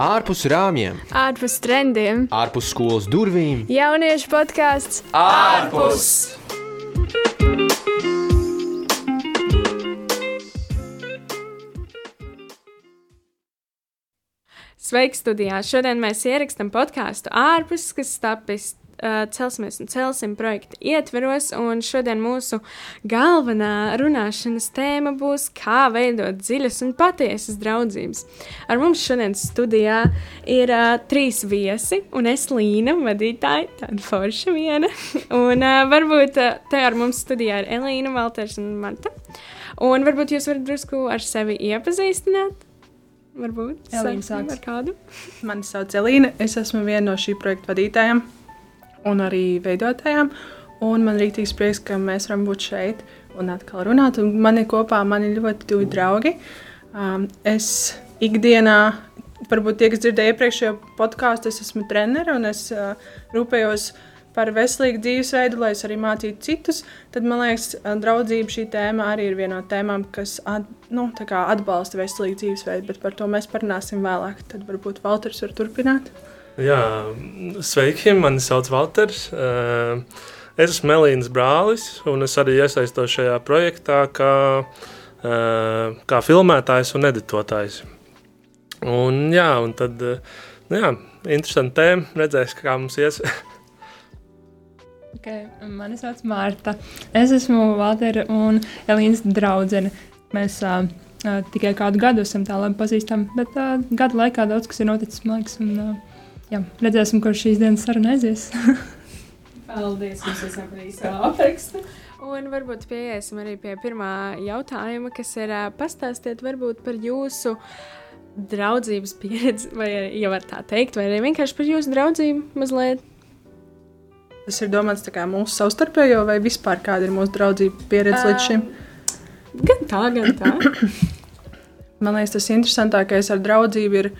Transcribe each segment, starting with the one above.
ārpus rāmjiem, ārpus trendiem, ārpus skolas durvīm. Jauniešu podkāsts ārpus! Sveiki, studijā! Šodien mēs ierakstām podkāstu ārpus, kas tapis uh, Celsimies un Celsim projekta ietveros, un šodien mūsu galvenā runāšanas tēma būs, kā veidot dziļas un patiesas draudzības. Ar mums šodien studijā ir uh, trīs viesi, un es Līna, vadītāja, tāda forša viena, un uh, varbūt uh, te ar mums studijā ir Elīna, Valters un Marta. Un varbūt jūs varat drusku ar sevi iepazīstināt. Varbūt Elīna sāks. ar kādu. Mani sauc Elīna. Es esmu viena no šī projekta vadītājiem un arī veidotājām. Un man ir rītīgs prieks, ka mēs varam būt šeit un atkal runāt. Un man ir kopā mani ļoti tuvi draugi. Um, es ikdienā, varbūt tie, kas dzirdēja iepriekšējo podkāstu, es esmu treneris un es uh, rūpējos par veselīgu dzīvesveidu, lai es arī mācītu citus. Tad man liekas, uh, draudzība šī tēma arī ir viena no tēmām, kas at, nu, atbalsta veselīgu dzīvesveidu, bet par to mēs parunāsim vēlāk. Tad varbūt Valters var turpināt. Jā, sveiki, mani sauc Valters. Eh, Es esmu Melīnas brālis, un es arī iesaistos šajā projektā kā, eh, kā filmētājs un editotājs. Un, jā, un tad, eh, nu jā, interesanti tēma, redzēs, kā mums ies. Okay, mani sauc Marta. Es esmu Valtera un Elīnas draudzene. Mēs uh, tikai kādu gadu esam tā labi pazīstami, bet uh, gadu laikā daudz kas ir noticis, man liekas. Un, uh, jā, redzēsim, kur šīs dienas saruna aizies. Paldies jums visiem par īso aprakstu. Un varbūt pieiesim arī pie pirmā jautājuma, kas ir pastāstiet varbūt par jūsu draudzības pieredzi, vai arī, ja var tā teikt, vai arī vienkārši par jūsu draudzību mazliet. Tas ir domāts tā kā mūsu savstarpējo vai vispār kāda ir mūsu draudzība pieredze līdz šim. Gan tā, gan tā. Man liekas, tas interesantākais ar draudzību ir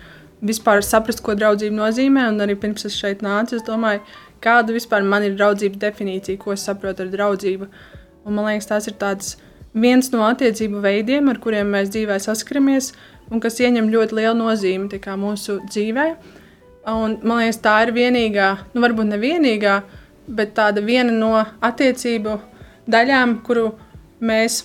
vispār saprast, ko draudzība nozīmē. Un arī pirms es šeit nācu, es domāju, kāda vispār man ir draudzības definīcija, ko es saprotu ar draudzību. Un man liekas, tas ir tāds viens no attiecību veidiem, ar kuriem mēs dzīvē saskaramies, un kas ieņem ļoti lielu nozīmi mūsu dzīvē. Un, man liekas, tā ir vienīgā, nu, varbūt ne vienīgā, bet tāda viena no attiecību daļām, kuru mēs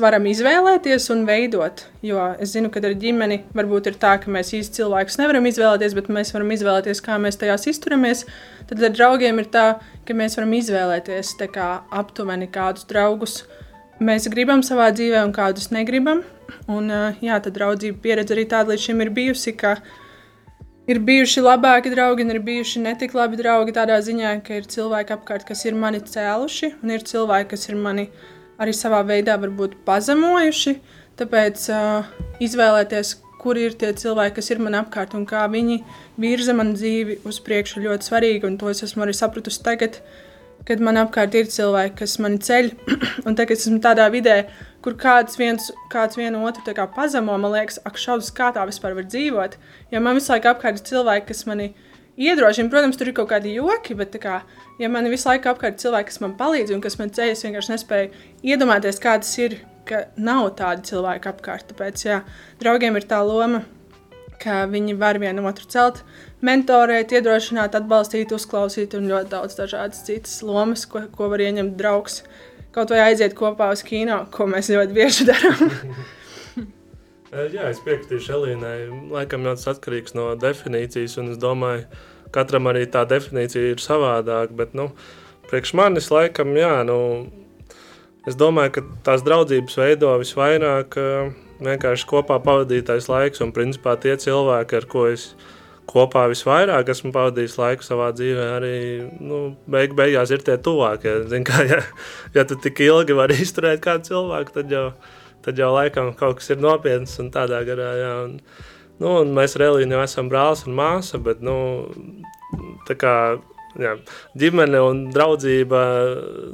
varam izvēlēties un veidot. Jo es zinu, ka ar ģimeni varbūt ir tā, ka mēs īsti cilvēkus nevaram izvēlēties, bet mēs varam izvēlēties, kā mēs tajās izturamies. Tad ar draugiem ir tā, ka mēs varam izvēlēties kā aptuveni kādus draugus mēs gribam savā dzīvē un kādus negribam. Un, jā, tad draudzība pieredze arī tāda līdz šim ir bijusi, ka ir bijuši labāki draugi un ir bijuši netik labi draugi tādā ziņā, ka ir cilvēki apkārt, kas ir mani cēluši, un ir cilvēki, kas ir mani arī savā veidā varbūt pazemojuši. Tāpēc uh, izvēlēties, kur ir tie cilvēki, kas ir man apkārt un kā viņi virza manu dzīvi uz priekšu, ļoti svarīgi. Un to es esmu arī sapratusi tagad, kad man apkārt ir cilvēki, kas mani ceļ. un tagad es esmu tādā vidē, kur kāds viens, kāds vienu otru kā pazemo, man liekas, ak, šausmas, kā tā vispār var dzīvot. Ja man visu laiku apkārt ir cilvēki, kas mani iedrošina, protams, tur ir kaut kādi joki, bet kā, ja man visu laiku apkārt cilvēki, kas man palīdz un kas man ceļ, es vienkārši nespēju iedomāties, kā tas ir, ka nav tādi cilvēki apkārt. Tāpēc, jā, draugiem ir tā loma, ka viņi var vienu otru celt, mentorēt, iedrošināt, atbalstīt, uzklausīt un ļoti daudz dažādas citas lomas, ko, ko var ieņemt draugs. Kaut vai aiziet kopā uz kino, ko mēs ļoti bieži darām. Jā, es piekritīšu Elīnai. Laikam jau tas atkarīgs no definīcijas, un es domāju, katram arī tā definīcija ir savādāka. Bet, nu, priekš manis, laikam, jā, nu, es domāju, ka tās draudzības veido visvairāk vienkārši kopā pavadītais laiks, un principā tie cilvēki, ar ko es kopā visvairāk esmu pavadījis laiku savā dzīvē, arī nu, beig beigās ir tie tuvākie. Zin, kā, ja, ja tu tik ilgi vari izturēt kādu cilvēku, tad jau tad jau laikam kaut kas ir nopietns un tādā garā. Jā, un, nu, un mēs ar Elīnu jau esam brālis un māsa, bet nu, tā kā jā, ģimene un draudzība,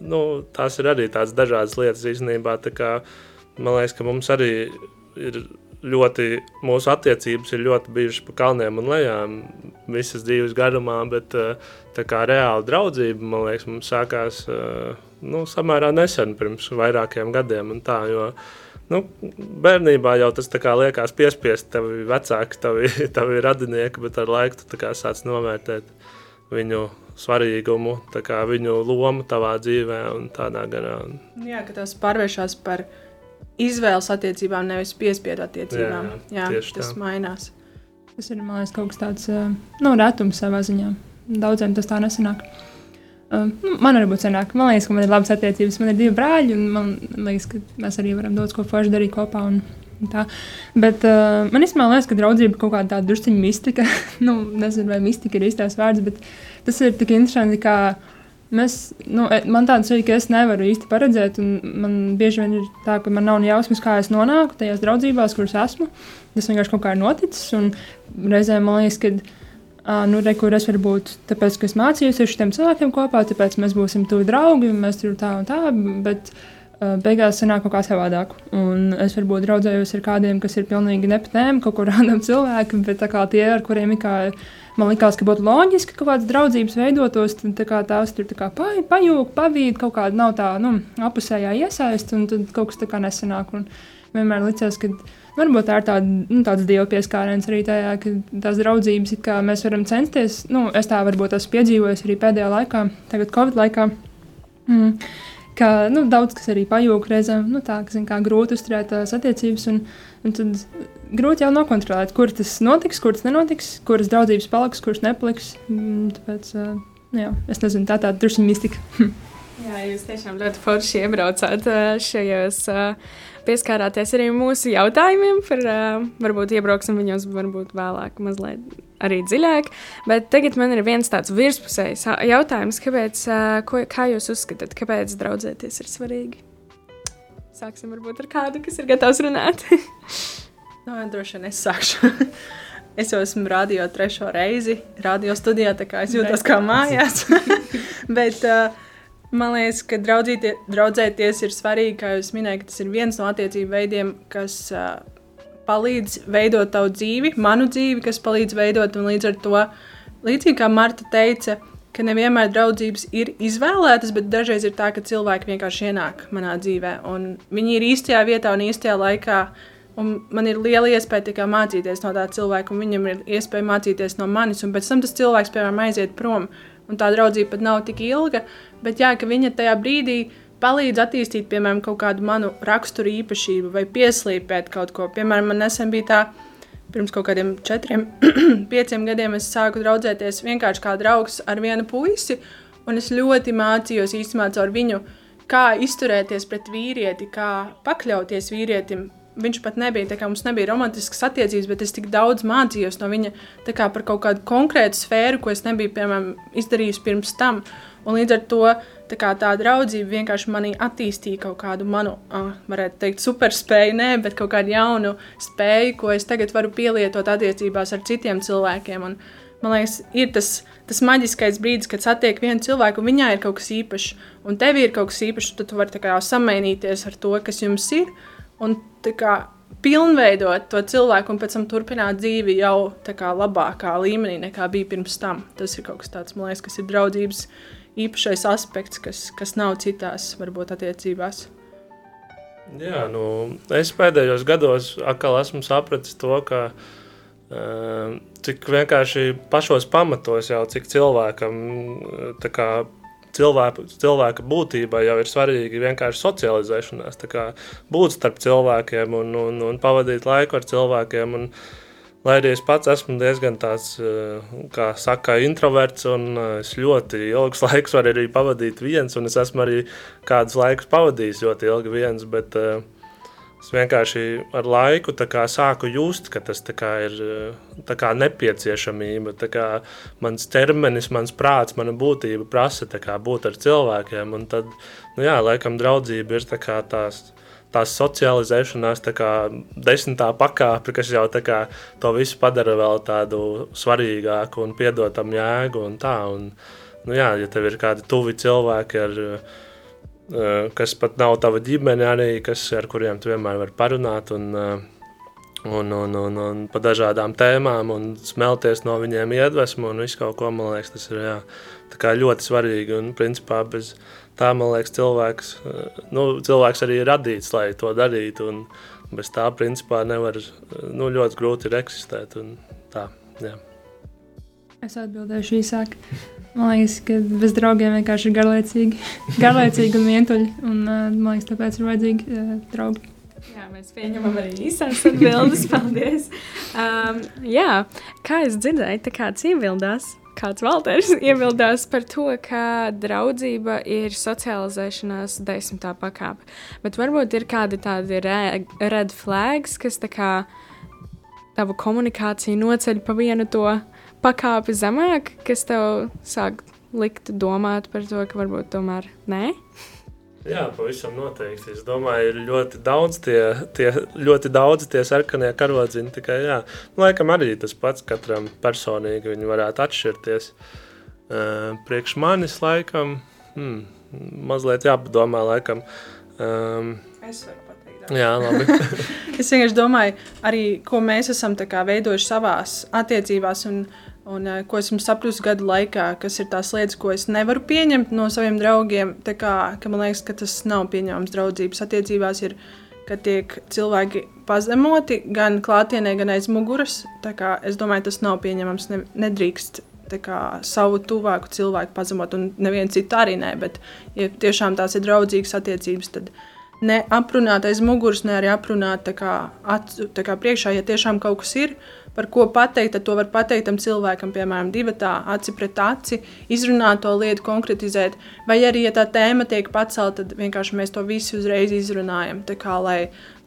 nu, tās ir arī tādas dažādas lietas īstenībā. Kā, man liekas, ka mums arī ir ļoti, mūsu attiecības ir ļoti bijušas pa kalniem un lejām visas dzīves garumā, bet tā kā reāla draudzība, man liekas, mums sākās nu, samērā nesen, pirms vairākiem gadiem tā, jo nu, bērnībā jau tas kā, liekas piespiest tevi vecāki, tavi, tavi radinieki, bet ar laiku tu kā, sāc novērtēt viņu svarīgumu, kā, viņu lomu tavā dzīvē un tādā garā. Jā, ka tas pārvēršas par izvēles attiecībām, nevis piespiedu attiecībām. Jā, jā tas tā. mainās. Tas ir liekas, kaut kas tāds nu, retums savā ziņā. Daudziem tas tā nesanāk. Uh, nu, man arī būtu senāk. Man liekas, ka man ir labas attiecības. Man ir divi brāļi, un man liekas, ka mēs arī varam daudz ko forši darīt kopā. Un, Tā. Bet uh, man īstenībā liekas, ka draudzība kaut kāda tāda drusciņa mistika. nu, nezinu, vai mistika ir īstais vārds, bet tas ir tik interesanti, ka mēs, nu, e, man tāds ir, ka es nevaru īsti paredzēt, man bieži vien ir tā, ka man nav ne jausmas, kā es nonāku tajās draudzībās, kuras esmu. Tas vienkārši kaut kā ir noticis, reizēm man liekas, ka Uh, nu, re, kur es varu būt, tāpēc, ka es mācījos ar šiem cilvēkiem kopā, tāpēc mēs būsim tuvi draugi, un mēs tur tā un tā, bet uh, beigās sanāk kaut kā savādāk. Un es varbūt draudzējos ar kādiem, kas ir pilnīgi nepatēm, kaut kur randam cilvēki, bet tā kā tie, ar kuriem kā, man likās, ka būtu loģiski, ka kādas draudzības veidotos, tad tā kā tās tur tā kā pa, pajūg, pavīd, kaut kāda nav tā, nu, apusējā iesaist, un tad kaut kas tā kā nesanāk. Un vienmēr licās, ka Varbūt tā ir tāda, nu, tāds dievu pieskāriens arī tajā, ka tās draudzības, mēs varam censties, nu, es tā varbūt esmu piedzīvojis arī pēdējā laikā, tagad Covid laikā. Mm, ka nu, daudz kas arī pajūg reizēm, nu, tā, ka, zin, kā grūti uzturēt tās attiecības, un, un tad grūti jau nokontrolēt, kur tas notiks, kur tas nenotiks, kuras draudzības paliks, kuras nepaliks. Mm, tāpēc, jā, es nezinu, tā tāda drusku mistika. Jā, jūs tiešām ļoti forši iebraucāt šajos uh, pieskārāties arī mūsu jautājumiem. Par, uh, varbūt iebrauksim viņos, varbūt vēlāk, mazliet arī dziļāk. Bet tagad man ir viens tāds virspusējs jautājums, kāpēc, uh, ko, kā jūs uzskatāt, kāpēc draudzēties ir svarīgi? Sāksim varbūt ar kādu, kas ir gatavs runāt. no, nu, droši vien es sākšu. es jau esmu radio trešo reizi, radio studijā, tā kā es jūtos kā mājās. Bet, uh, Man liekas, ka draudzēties ir svarīgi, kā jūs minējāt, tas ir viens no attiecību veidiem, kas uh, palīdz veidot tavu dzīvi, manu dzīvi, kas palīdz veidot, un līdz ar to, līdzīgi kā Marta teica, ka nevienmēr draudzības ir izvēlētas, bet dažreiz ir tā, ka cilvēki vienkārši ienāk manā dzīvē, un viņi ir īstajā vietā un īstajā laikā. Un man ir liela iespēja mācīties no tā cilvēka, un viņam ir iespēja mācīties no manis. Un pēc tam tas cilvēks, piemēram, aiziet prom, un tā draudzība pat nav tik ilga, bet jā, ka viņa tajā brīdī palīdz attīstīt, piemēram, kaut kādu manu raksturu īpašību vai pieslīpēt kaut ko. Piemēram, man nesen bija tā, pirms kaut kādiem četriem, pieciem gadiem es sāku draudzēties vienkārši kā draugs ar vienu puisi, un es ļoti mācījos īstenībā caur viņu, kā izturēties pret vīrieti, kā pakļauties vīrietim. Viņš pat nebija, tā kā mums nebija romantiskas attiecības, bet es tik daudz mācījos no viņa kā par kaut kādu konkrētu sfēru, ko es nebiju, piemēram, izdarījis pirms tam. Un līdz ar to tā, kā, tā draudzība vienkārši manī attīstīja kaut kādu manu, uh, varētu teikt, superspēju, nē, bet kaut kādu jaunu spēju, ko es tagad varu pielietot attiecībās ar citiem cilvēkiem. Un, man liekas, ir tas, tas maģiskais brīdis, kad satiek vienu cilvēku, un viņai ir kaut kas īpašs, un tev ir kaut kas īpašs, tad tu vari samainīties ar to, kas jums ir. Un, kā, pilnveidot to cilvēku un pēc tam turpināt dzīvi jau kā, labākā līmenī nekā bija pirms tam. Tas ir kaut kas tāds, man liekas, kas ir draudzības īpašais aspekts, kas, kas nav citās, varbūt, attiecībās. Jā, nu, es pēdējos gados atkal esmu sapratis to, ka uh, cik vienkārši pašos pamatos jau cik cilvēkam kā, cilvēka, cilvēka būtība jau ir svarīga vienkārši socializēšanās, būt starp cilvēkiem un, un, un pavadīt laiku ar cilvēkiem. Un, Lai arī es pats esmu diezgan tāds, eh, kā saka, introverts, un eh, es ļoti ilgus laikus varu arī pavadīt viens, un es esmu arī kādus laikus pavadījis ļoti ilgi viens, bet uh, es vienkārši ar laiku sāku just, ka tas ir kā, nepieciešamība. Mans ķermenis, mans prāts, mana būtība prasa kā, būt ar cilvēkiem, un tad, nu jā, laikam draudzība ir tā tās tās socializēšanās tā kā desmitā pakāpe, kas jau kā, to visu padara vēl tādu svarīgāku un piedotam jēgu un tā. Un, nu jā, ja tev ir kādi tuvi cilvēki, ar, uh, kas pat nav tava ģimene, arī, kas, ar kuriem tu vienmēr vari parunāt un, uh, un, un, un, un pa dažādām tēmām un smelties no viņiem iedvesmu un visu kaut ko, man liekas, tas ir jā, ļoti svarīgi un principā bez, tā man liekas, cilvēks, uh, nu, cilvēks arī ir radīts, lai to darītu. Un bez tā, principā, nevar nu, ļoti grūti ir eksistēt. Un tā, jā. Es atbildēšu īsāk. Man liekas, ka bez draugiem vienkārši ir garlaicīgi, garlaicīgi un vientuļi. Un, man liekas, tāpēc ir vajadzīgi uh, draugi. Jā, mēs pieņemam arī īsās atbildes. Paldies! Um, jā, kā es dzirdēju, tā kāds iebildās. Kāds Valters iebildās par to, ka draudzība ir socializēšanās desmitā pakāpe. Bet varbūt ir kādi tādi re red flags, kas tā kā tavu komunikāciju noceļ pa vienu to pakāpi zemāk, kas tev sāk likt domāt par to, ka varbūt tomēr nē. Jā, pavisam noteikti. Es domāju, ir ļoti daudz tie, tie, ļoti daudz tie sarkanie karodziņi. Tikai, jā, nu, laikam arī tas pats katram personīgi viņi varētu atšķirties. Uh, priekš manis laikam, hmm, mazliet jāpadomā laikam. Um, Es varu pateikt. jā, labi. Es vienkārši domāju, arī ko mēs esam tā kā veidojuši savās attiecībās, un, un eh, ko esmu sapratusi gadu laikā, kas ir tās lietas, ko es nevaru pieņemt no saviem draugiem. Kā, ka man liekas, ka tas nav pieņemams draudzības attiecībās. Ir, ka tiek cilvēki pazemoti gan klātienē, gan aiz muguras. Kā, es domāju, tas nav pieņemams. Ne, nedrīkst kā, savu tuvāku cilvēku pazemot, un nevienu citu arī nē. Bet, ja tiešām tās ir draudzīgas attiecības, tad ne aprunāt aiz muguras, ne arī aprunāt kā, acu, kā priekšā, ja tiešām kaut kas ir, par ko pateikt, tad to var pateikt tam cilvēkam, piemēram, divi tā, aci pret aci, izrunāt to lietu, konkretizēt. Vai arī, ja tā tēma tiek pacelta, tad vienkārši mēs to visu uzreiz izrunājam. Tā kā, lai,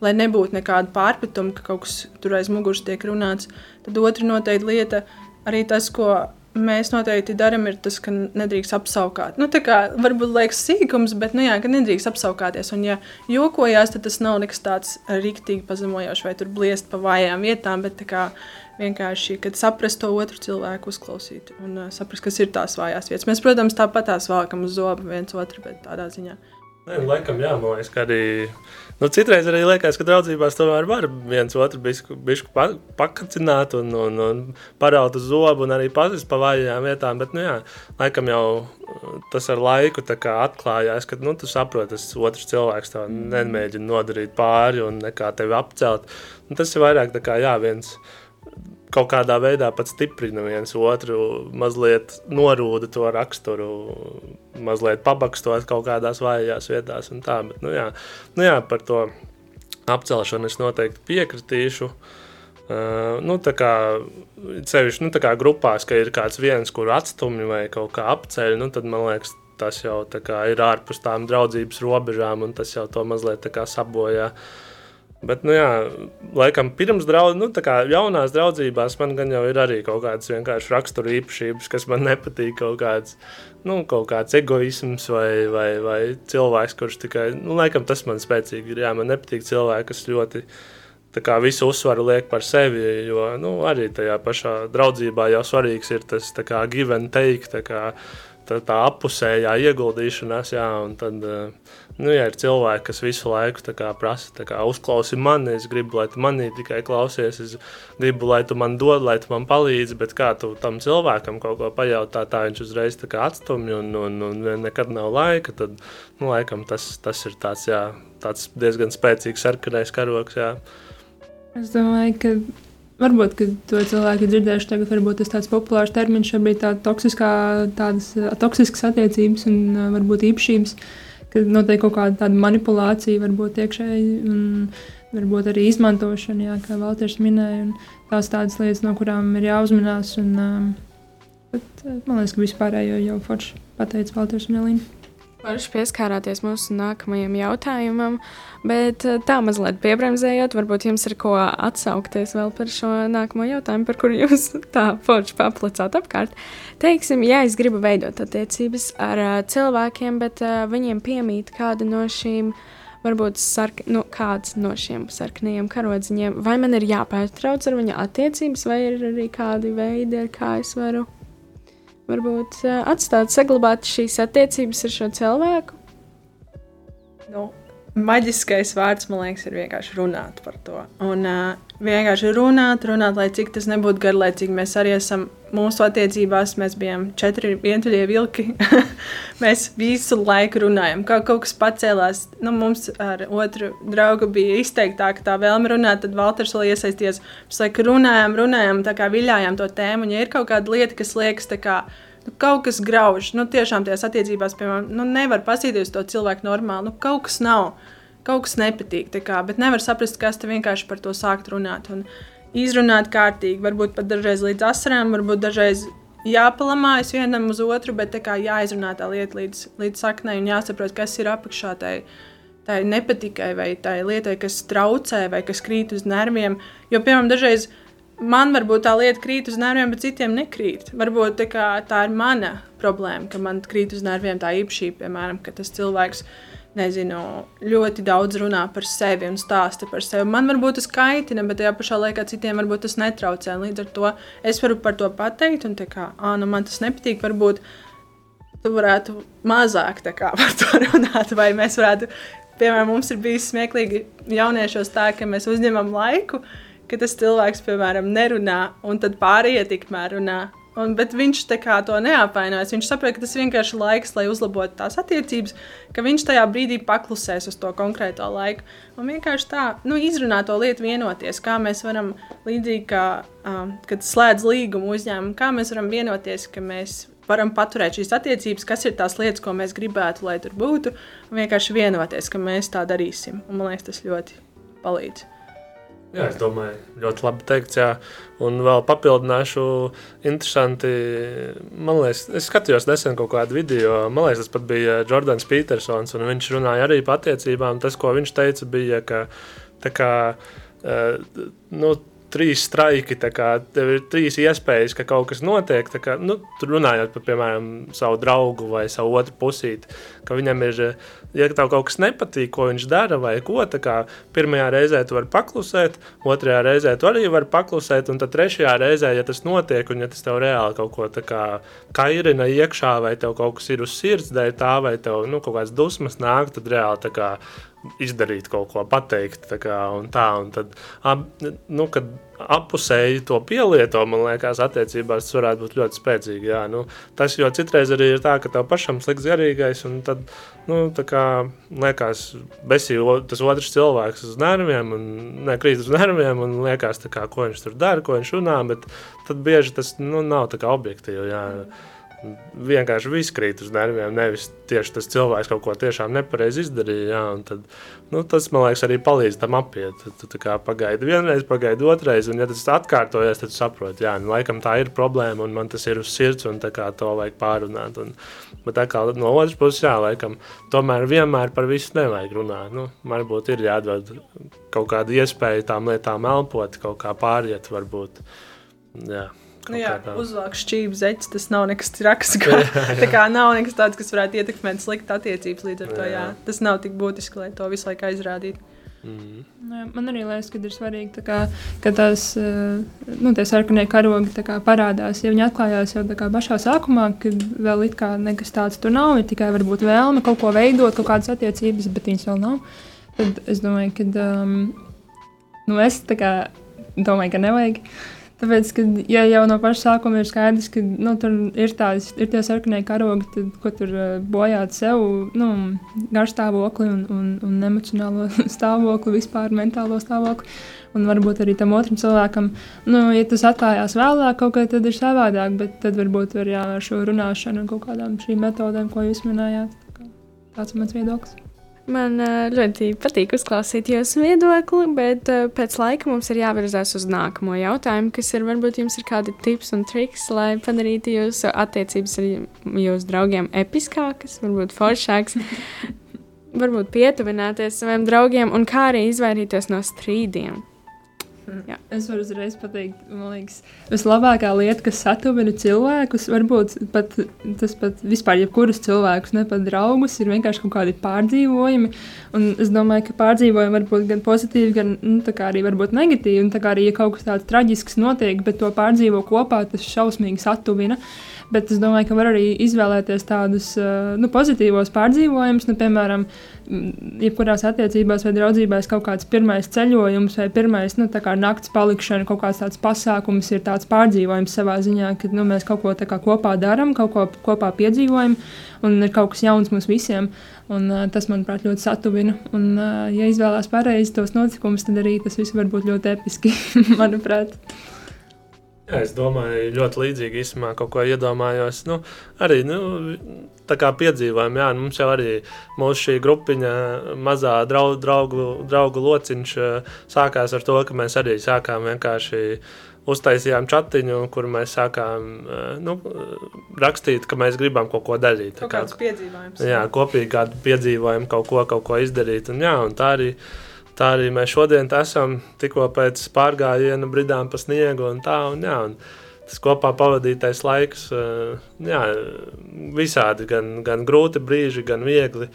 lai nebūtu nekāda pārpratuma, ka kaut kas tur aiz muguras tiek runāts. Tad otra noteikti lieta, arī tas, ko mēs noteikti darām, ir tas, ka nedrīkst apskaukāt. Nu, tā kā varbūt liekas sīkums, bet, nu, jā, nedrīkst apskaukāties. Un, ja jokojās, tad tas nav nekas tāds rīktīgi pazemojošs vai tur bliest pa vājām vietām, bet kā vienkārši, kad saprast to otru cilvēku, uzklausīt un uh, saprast, kas ir tās vājās vietas. Mēs, protams, tāpat tās valkam uz zobu viens otru, bet tādā ziņā. Nē, nu, laikam, jā, man liekas, ka arī. Nu, citreiz arī liekas, ka draudzībās tomēr var viens otru bišku pa, pakacināt un, un, un paraut uz zobu un arī pazist pa vājām vietām. Bet, nu, jā, laikam jau tas ar laiku atklājās, ka nu, tu saproti, tas otrs cilvēks tev nemēģina nodarīt pāri un nekā tevi apcelt. Un tas ir vairāk kā jā, viens kaut kādā veidā pat stiprina viens otru, mazliet norūda to raksturu, mazliet pabakstot kaut kādās vājās vietās. Tā, bet, nu, jā, nu, jā, par to apcelšanu es noteikti piekritīšu. Uh, nu, tā kā sevišķi nu, tā kā grupās, ka ir kāds viens, kuru atstumj vai kaut kā apceļ, nu, tad man liekas, tas jau ir ārpus tām draudzības robežām, un tas jau to mazliet sabojā. Bet, nu, jā, laikam, pirms draudzības, nu, tā kā jaunās draudzībās, man gan jau ir arī kaut kādas vienkārši rakstura īpašības, kas man nepatīk. Kaut kāds, nu, kaut kāds egoisms vai, vai, vai cilvēks, kurš tikai, nu, laikam, tas man spēcīgi ir. Jā, man nepatīk cilvēki, kas ļoti kā visu uzsvaru liek par sevi, jo nu, arī tajā pašā draudzībā jau svarīgs ir tas kā, give and take, tā, kā, tā, tā apusējā ieguldīšanās. Jā, un tad, eh, nu, ja ir cilvēki, kas visu laiku kā, prasa, kā, uzklausi mani, es gribu, lai tu manī tikai klausies, es gribu, lai tu man dod, lai tu man palīdzi, bet kā tu tam cilvēkam kaut ko pajautā, tā viņš uzreiz tā atstumj un, un, un nekad nav laika, tad, nu, laikam tas, tas ir tāds, jā, tāds diezgan spēcīgs sarkanais karoks. Jā. Es domāju, ka varbūt ka to cilvēki ir dzirdējuši. Tagad varbūt tas tāds populārs termins šobrīd tā toksiskā, tādas uh, toksiskas attiecības un uh, varbūt īpašības, ka notiek kaut kāda tāda manipulācija, varbūt iekšēji. Un, Varbūt arī izmantošana, jā, kā Valters minēja, tās tādas lietas, no kurām ir jāuzmanās. Un, um, bet, uh, man liekas, ka vispārējo jau forši pateica Valters un Elīna. Varbūt pieskārāties mūsu nākamajam jautājumam, bet eh, tā mazliet piebremzējot, varbūt jums ir ko atsaukties vēl par šo nākamo jautājumu, par kuru jūs tā forši paplicāt apkārt. Teiksim, ja es gribu veidot attiecības ar uh, cilvēkiem, bet uh, viņiem piemīt kāda no šīm, varbūt sark, nu, kāds no šiem sarkanajiem karodziņiem, vai man ir jāpārtrauc ar viņa attiecības, vai ir arī kādi veidi, ar kā es varu varbūt atstāt, saglabāt šīs attiecības ar šo cilvēku? Nu, maģiskais vārds, man liekas, ir vienkārši runāt par to. Un uh, vienkārši runāt, runāt, lai cik tas nebūtu garlaicīgi. Mēs arī esam mūsu attiecībās, mēs bijām četri vientuļie vilki. mēs visu laiku runājam, kā kaut kas pacēlās. Nu, mums ar otru draugu bija izteiktāka tā vēlme runāt, tad Valters vēl iesaisties. Mēs laiku runājām, runājām, tā kā viļājām to tēmu. Un, ja ir kaut kāda lieta, kas liekas tā kā nu, kaut kas grauž. Nu, tiešām tajās attiecībās, piemēram, nu, nevar pasīties to cilvēku normāli. Nu, kaut kas nav, kaut kas nepatīk. Kā, bet nevar saprast, kas te vienkārši par to sākt runāt. Un izrunāt kārtīgi, varbūt pat dažreiz līdz asarām, varbūt dažreiz jāpalamājas vienam uz otru, bet kā, jāizrunā tā lieta līdz, līdz saknei un jāsaprot, kas ir apakšā tai. Tā ir nepatikai vai tā ir lietai, kas traucē vai kas krīt uz nerviem. Jo, piemēram, dažreiz man varbūt tā lieta krīt uz nerviem, bet citiem nekrīt. Varbūt tā, tā ir mana problēma, ka man krīt uz nerviem tā īpašība, piemēram, ka tas cilvēks nezinu, ļoti daudz runā par sevi un stāsta par sevi. Man varbūt tas kaitina, bet tajā pašā laikā citiem varbūt tas netraucē. Līdz ar to es varu par to pateikt, un kā, ah, nu man tas nepatīk. Varbūt tu varētu mazāk kā, par to runāt, vai mēs varētu, piemēram, mums ir bijis smieklīgi jauniešos tā, ka mēs uzņemam laiku ka tas cilvēks, piemēram, nerunā, un tad pārējie tikmēr runā. Un, bet viņš to neapvainojas. Viņš saprot, ka tas ir vienkārši laiks, lai uzlabotu tās attiecības, ka viņš tajā brīdī paklusēs uz to konkrēto laiku. Un vienkārši tā, nu, izrunāt to lietu, vienoties, kā mēs varam, līdzīgi kā um, kad slēdz līgumu uzņēmumu, kā mēs varam vienoties, ka mēs varam paturēt šīs attiecības, kas ir tās lietas, ko mēs gribētu, lai tur būtu, un vienkārši vienoties, ka mēs tā darīsim. Un, man liekas, tas ļoti palīdz. Jā, es domāju, ļoti labi teikts. Jā. Un vēl papildināšu, interesanti. Man liekas, es skatījos nesen kaut kādu video. Man liekas, tas pat bija Jordans Petersons. Viņš runāja arī par attiecībām. Tas, ko viņš teica, bija, ka tā kā. Uh, nu, trīs straiki, kā, tev ir trīs iespējas, ka kaut kas notiek. Kā, nu, tur runājot par, piemēram, savu draugu vai savu otru pusīti, ka viņam ir, ja tev kaut kas nepatīk, ko viņš dara vai ko, kā, pirmajā reizē tu vari paklusēt, otrajā reizē tu arī vari paklusēt, un tad trešajā reizē, ja tas notiek, un ja tas tev reāli kaut ko kā, kairina iekšā, vai tev kaut kas ir uz sirds dēļ tā, vai tev nu, kaut kādas dusmas nāk, tad reāli kā, izdarīt kaut ko, pateikt. Tā kā, un tā, un tad, ap, nu, kad apusēji to pielieto, man liekas, attiecībās tas varētu būt ļoti spēcīgi. Jā, nu, tas jau citreiz arī ir tā, ka tev pašam slikts garīgais, un tad, nu, tā kā, liekas, besī tas otrs cilvēks uz nerviem, un nekrīt uz nerviem, un liekas, kā, ko viņš tur dara, ko viņš runā, bet tad bieži tas, nu, nav tā kā objektīvi, jā. Mm vienkārši viss krīt uz nerviem. Nevis tieši tas cilvēks kaut ko tiešām nepareizi izdarīja. Jā, tad, nu, tas man liekas, arī palīdz tam apiet. Tu, tu pagaidi vienreiz, pagaidi otrreiz, un ja tas atkārtojas, tad saproti, ka nu, laikam tā ir problēma, un man tas ir uz sirds, un to vajag pārunāt. Un, bet kā, no otras puses, jā, laikam, tomēr vienmēr par visu nevajag runāt. Nu, varbūt ir jādod kaut kāda iespēja tām lietām elpot, kaut kā pāriet, varbūt. Jā. Nu, jā, uzvelk šķīvi zeķis, tas nav nekas traks. Kā, tā kā nav nekas tāds, kas varētu ietekmēt sliktu attiecības līdz ar to. Jā. Tas nav tik būtiski, lai to visu laiku aizrādītu. Mm. Nu, jā, man arī liekas, ka ir svarīgi, kā, ka tās eh, nu, sarkanie karogi kā, parādās. Ja viņi atklājās jau kā, pašā sākumā, kad vēl nekas tāds tur nav, ir tikai varbūt vēlme kaut ko veidot, kaut kādas attiecības, bet viņas vēl nav. Tad es domāju, ka um, nu, es kā, domāju, ka nevajag. Uh, Tāpēc, kad ja jau no paša sākuma ir skaidrs, ka nu, tur ir, tās, ir tie sarkanie karogi, tad, ko tur uh, bojāt sev, nu, garstāvokli un, un, un emocionālo stāvokli, vispār mentālo stāvokli. Un varbūt arī tam otram cilvēkam, nu, ja tas atklājās vēlāk, kaut kā tad ir savādāk, bet tad varbūt var jā, ar šo runāšanu un kaut kādām šīm metodēm, ko jūs minējāt. Tā tāds ir mans viedoklis. Man ļoti patīk uzklausīt jūsu viedokli, bet pēc laika mums ir jāvirzās uz nākamo jautājumu, kas ir varbūt jums ir kādi tips un triks, lai padarītu jūsu attiecības ar jūsu draugiem episkākas, varbūt foršākas, varbūt pietuvināties saviem draugiem un kā arī izvairīties no strīdiem. Jā. Es varu uzreiz pateikt, man liekas, vislabākā lieta, kas satuvina cilvēkus, varbūt pat tas pat vispār, jebkurus cilvēkus, ne pat draugus, ir vienkārši kaut kādi pārdzīvojumi. Un es domāju, ka pārdzīvojumi var būt gan pozitīvi, gan nu, arī negatīvi. Un arī, ja kaut kas tāds traģisks notiek, bet to pārdzīvo kopā, tas šausmīgi satuvina. Bet es domāju, ka var arī izvēlēties tādus uh, nu, pozitīvos pārdzīvojumus. Nu, piemēram, jebkurās attiecībās vai draudzībās kaut kāds pirmais ceļojums vai pirmais nu, nakts palikšana, kaut kāds tāds pasākums ir tāds pārdzīvojums savā ziņā, kad nu, mēs kaut ko kopā darām, kaut ko kopā piedzīvojam, un ir kaut kas jauns mums visiem. Un, uh, tas, manuprāt, ļoti satuvina. Un, uh, ja izvēlās pareizi tos notikumus, tad arī tas viss var būt ļoti episki, manuprāt. Es domāju, ļoti līdzīgi īstenībā kaut ko iedomājos. Nu, arī nu, tā kā piedzīvojam, jā, mums jau arī mūsu šī grupiņa, mazā draugu, draugu, draugu lociņš sākās ar to, ka mēs arī sākām vienkārši uztaisījām chatiņu, kur mēs sākām nu, rakstīt, ka mēs gribam kaut ko darīt. Kaut kāds piedzīvojums. Jā, kopīgi kādu piedzīvojumu, kaut ko, kaut ko izdarīt. Un, jā, un tā arī tā arī mēs šodien esam tikko pēc pārgājiena bridām pa sniegu un tā. Un, jā, un tas kopā pavadītais laiks, eh, jā, visādi, gan, gan grūti brīži, gan viegli.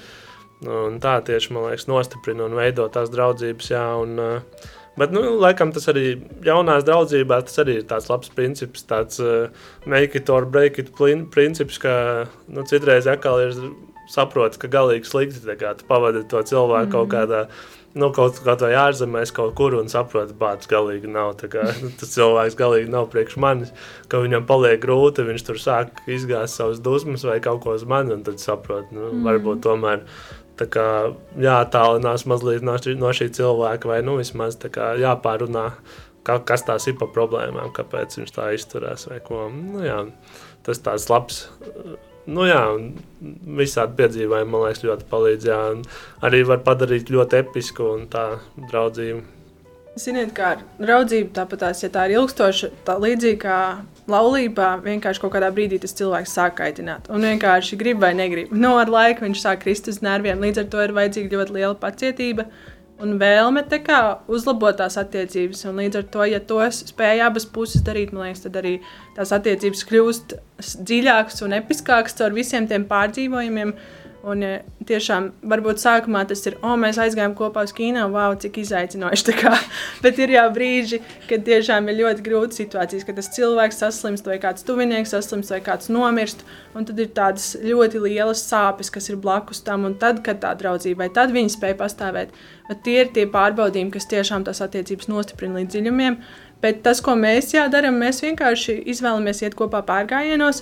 Un tā tieši, man liekas, nostiprina un veido tās draudzības. Jā, un, eh, Bet, nu, laikam, tas arī jaunās draudzībās, tas arī ir tāds labs princips, tāds uh, make it or break it princips, ka nu, citreiz atkal ir saprots, ka galīgi slikti kā, pavadīt to cilvēku mm -hmm. kaut kādā nu, kaut, vai ārzemēs kaut kur un saprotu, tas galīgi nav. Kā, nu, tas cilvēks galīgi nav priekš manis, ka viņam paliek grūti, viņš tur sāk izgāzt savas dusmas vai kaut ko uz mani, un tad saprot, nu, mm. varbūt tomēr. Kā, jātālinās mazliet no šī, no šī cilvēka, vai nu, vismaz kā, jāpārunā, kā, kas tās ir pa problēmām, kāpēc viņš tā izturās. Nu, jā, tas tāds labs Nu, jā, visādi piedzīvojumi man liekas ļoti palīdz. Jā, arī var padarīt ļoti episku un tā draudzību. Ziniet, kā draudzība tāpat tās, ja tā ir ilgstoša, tā līdzīgi kā laulībā, vienkārši kaut kādā brīdī tas cilvēks sāk kaitināt. Un vienkārši grib vai negrib. Nu, ar laiku viņš sāk krist uz nerviem. Līdz ar to ir vajadzīga ļoti liela pacietība un vēlme uzlabot tās attiecības. Un līdz ar to, ja to spēj abas puses darīt, man liekas, tad arī tās attiecības kļūst dziļākas un episkākas caur visiem tiem pārdzīvojumiem. Un ja, tiešām, varbūt sākumā tas ir, oh, mēs aizgājām kopā uz kino, wow, cik izaicinoši. Bet ir jau brīži, kad tiešām ir ļoti grūti situācijas, kad tas cilvēks saslimst, vai kāds tuvinieks saslimst, vai kāds nomirst. Un tad ir tādas ļoti lielas sāpes, kas ir blakus tam. Un tad, kad tā draudzība, tad viņi spēja pastāvēt. Bet tie ir tie pārbaudījumi, kas tiešām tās attiecības nostiprina līdz dziļumiem. Bet tas, ko mēs darām, mēs vienkārši izvēlamies iet kopā pārgājienos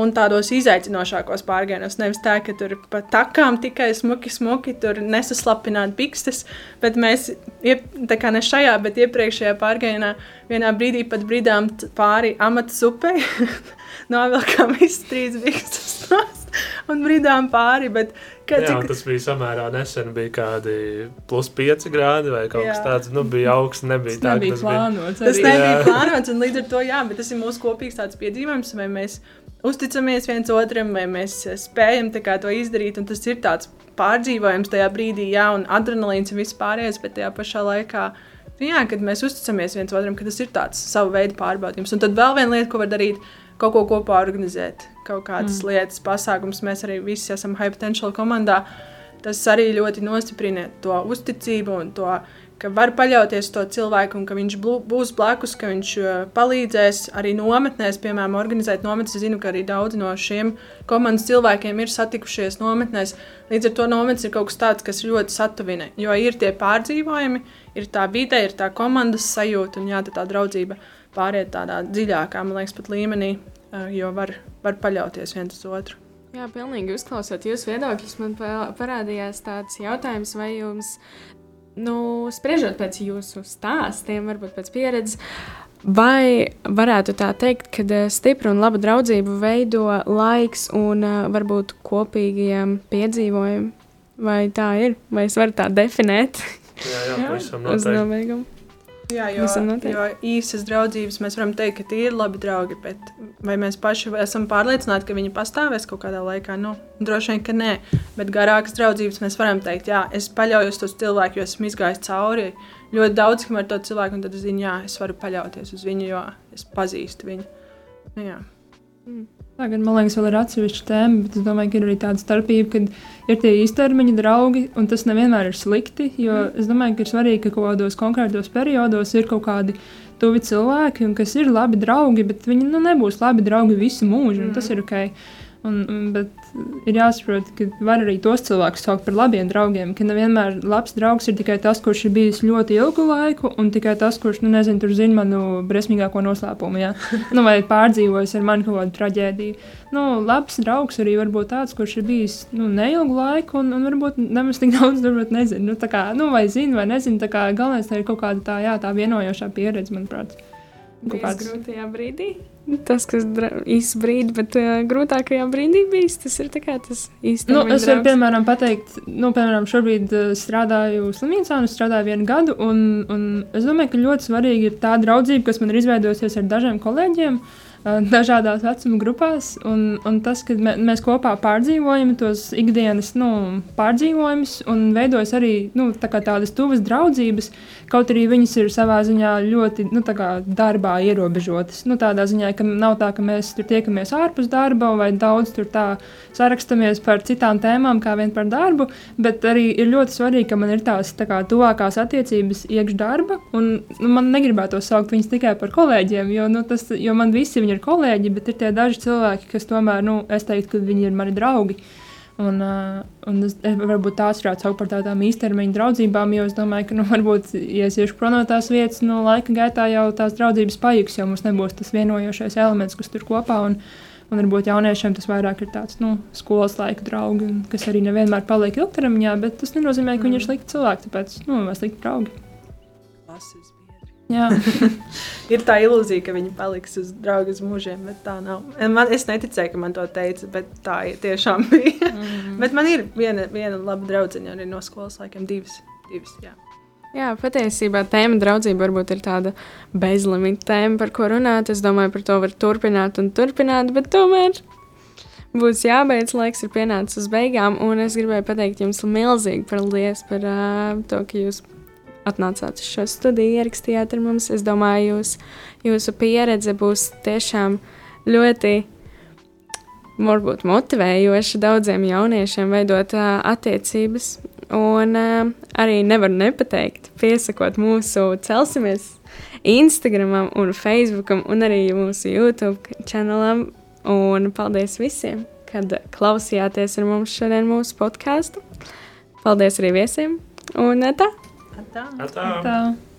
un tādos izaicinošākos pārgājienos. Nevis tā, ka tur pa takām tikai smuki, smuki tur nesaslapināt bikstes, bet mēs, tā kā ne šajā, bet iepriekšējā pārgājienā, vienā brīdī pat bridām pāri amata upei, novilkām izstrīdus bikstes un bridām pāri. Bet, Kad, jā, cik... tas bija samērā nesen, bija kādi plus 5 grādi vai kaut jā. kas tāds. Nu, bija augsts, nebija tas tā, nebija tas plānots. Bija. Tas nebija plānots, un līdz ar to, jā, bet tas ir mūsu kopīgs tāds piedzīvojums, vai mēs uzticamies viens otram, vai mēs spējam to izdarīt. Tas ir tāds pārdzīvojums tajā brīdī, jā, un adrenalīns un viss pārējais, bet tajā pašā laikā. Jā, kad mēs uzticamies viens otram, ka tas ir tāds savu veidu pārbaudījums. Un tad vēl viena lieta, ko var darīt, kaut ko kopā organizēt, kaut kādas mm. lietas, pasākums. Mēs arī visi esam High Potential komandā. Tas arī ļoti nostiprina to uzticību un to ka var paļauties to cilvēku, un ka viņš būs blakus, ka viņš uh, palīdzēs arī nometnēs, piemēram, organizēt nometnes. Es zinu, ka arī daudzi no šiem komandas cilvēkiem ir satikušies nometnēs. Līdz ar to nometnes ir kaut kas tāds, kas ļoti satuvina, jo ir tie pārdzīvojumi, ir tā vide, ir tā komandas sajūta un jā, tā draudzība pāriet tādā dziļākā, man liekas, pat līmenī, uh, jo var, var paļauties viens uz otru. Jā, pilnīgi uzklausot jūsu viedokļus, man parādījās tāds jautājums, vai jums nu, spriežot pēc jūsu stāstiem, varbūt pēc pieredzes, vai varētu tā teikt, ka eh, stipra un laba draudzība veido laiks un uh, varbūt kopīgiem piedzīvojumiem? Vai tā ir? Vai es varu tā definēt? Jā, jā, jā. pavisam noteikti. Jā, jo, jo īsas draudzības mēs varam teikt, ka tie ir labi draugi, bet vai mēs paši esam pārliecināti, ka viņi pastāvēs kaut kādā laikā? Nu, droši vien, ka nē, bet garākas draudzības mēs varam teikt, jā, es paļaujos uz cilvēku, jo esmu izgājis cauri ļoti daudz ar to cilvēku, un tad es zinu, jā, es varu paļauties uz viņu, jo es pazīstu viņu. Nu, jā. Mm. Tagad, man liekas, vēl ir atsevišķa tēma, bet es domāju, ka ir arī tāda starpība, ka ir tie īstermiņa draugi, un tas nevienmēr ir slikti. Jo es domāju, ka ir svarīgi, ka kaut kādos konkrētos periodos ir kaut kādi tuvi cilvēki, kas ir labi draugi, bet viņi nu, nebūs labi draugi visu mūžu, un tas ir ok. Un, un, bet ir jāsaprot, ka var arī tos cilvēkus saukt par labiem draugiem. Ka nevienmēr labs draugs ir tikai tas, kurš ir bijis ļoti ilgu laiku, un tikai tas, kurš, nu, nezinu, tur zina manu briesmīgāko noslēpumu, ja? nu, vai pārdzīvojis ar mani kaut kādu traģēdiju. Nu, labs draugs arī var būt tāds, kurš ir bijis nu, neilgu laiku, un, un varbūt nemaz tik daudz, varbūt nezinu. Nu, kā, nu, vai zina, vai kā galvenais tā ir kaut kāda tā, jā, tā vienojošā pieredze, manuprāt. Kaut kāds grūtajā brīdī tas, kas īsi brīdi, bet uh, grūtākajā brīdī bijis, tas ir tas īstenībā. Nu, es varu, piemēram, pateikt, nu, piemēram, šobrīd uh, strādāju slimnīcā un strādāju vienu gadu, un, un es domāju, ka ļoti svarīgi ir tā draudzība, kas man ir izveidojusies ar dažiem kolēģiem. Uh, dažādās vecuma grupās. Un, un tas, ka mēs kopā pārdzīvojam tos ikdienas nu, pārdzīvojumus un veidojas arī nu, tā tādas tuvas draudzības, kaut arī viņas ir savā ziņā ļoti nu, darbā ierobežotas. Nu, tādā ziņā, ka nav tā, ka mēs tur tiekamies ārpus darba vai daudz tur tā sarakstamies par citām tēmām, kā vien par darbu, bet arī ir ļoti svarīgi, ka man ir tās tā kā, tuvākās attiecības iekš darba, un nu, man negribētu saukt viņus tikai par kolēģiem, jo, nu, tas, jo man visi viņi ir kolēģi, bet ir tie daži cilvēki, kas tomēr, nu, es teiktu, ka viņi ir mani draugi. Un, uh, un es, varbūt tās varētu saukt par tādām īstermiņa draudzībām, jo es domāju, ka, nu, varbūt, ja es iešu prom no tās vietas, nu, laika gaitā jau tās draudzības pajuks, jo mums nebūs tas vienojošais elements, kas tur kopā. Un, un varbūt jauniešiem tas vairāk ir tāds nu, skolas laika draugi, kas arī nevienmēr paliek ilgtermiņā, bet tas nenozīmē, ka viņi ir mm. slikti cilvēki, tāpēc, nu, vai slikti draugi. Klases ir tā ilūzija, ka viņi paliks uz draugu uz mūžiem, bet tā nav. Man, es neticēju, ka man to teica, bet tā tiešām bija. Mm -hmm. bet man ir viena, viena laba draudzene arī no skolas laikiem, divas. divas jā. Jā, patiesībā tēma draudzība varbūt ir tāda bezlimita tēma, par ko runāt. Es domāju, par to var turpināt un turpināt, bet tomēr būs jābeidz. Laiks ir pienācis uz beigām, un es gribēju pateikt jums milzīgi paldies par uh, to, ka jūs atnācāt uz šo studiju, ierakstījāt ar mums. Es domāju, jūs, jūsu pieredze būs tiešām ļoti varbūt motivējoša daudziem jauniešiem veidot uh, attiecības. Un uh, arī nevaru nepateikt, piesakot mūsu celsimies Instagram un Facebook un arī mūsu YouTube kanālam. Un paldies visiem, kad klausījāties ar mums šodien mūsu podkāstu. Paldies arī viesiem! Un tā! Até. Até. Até.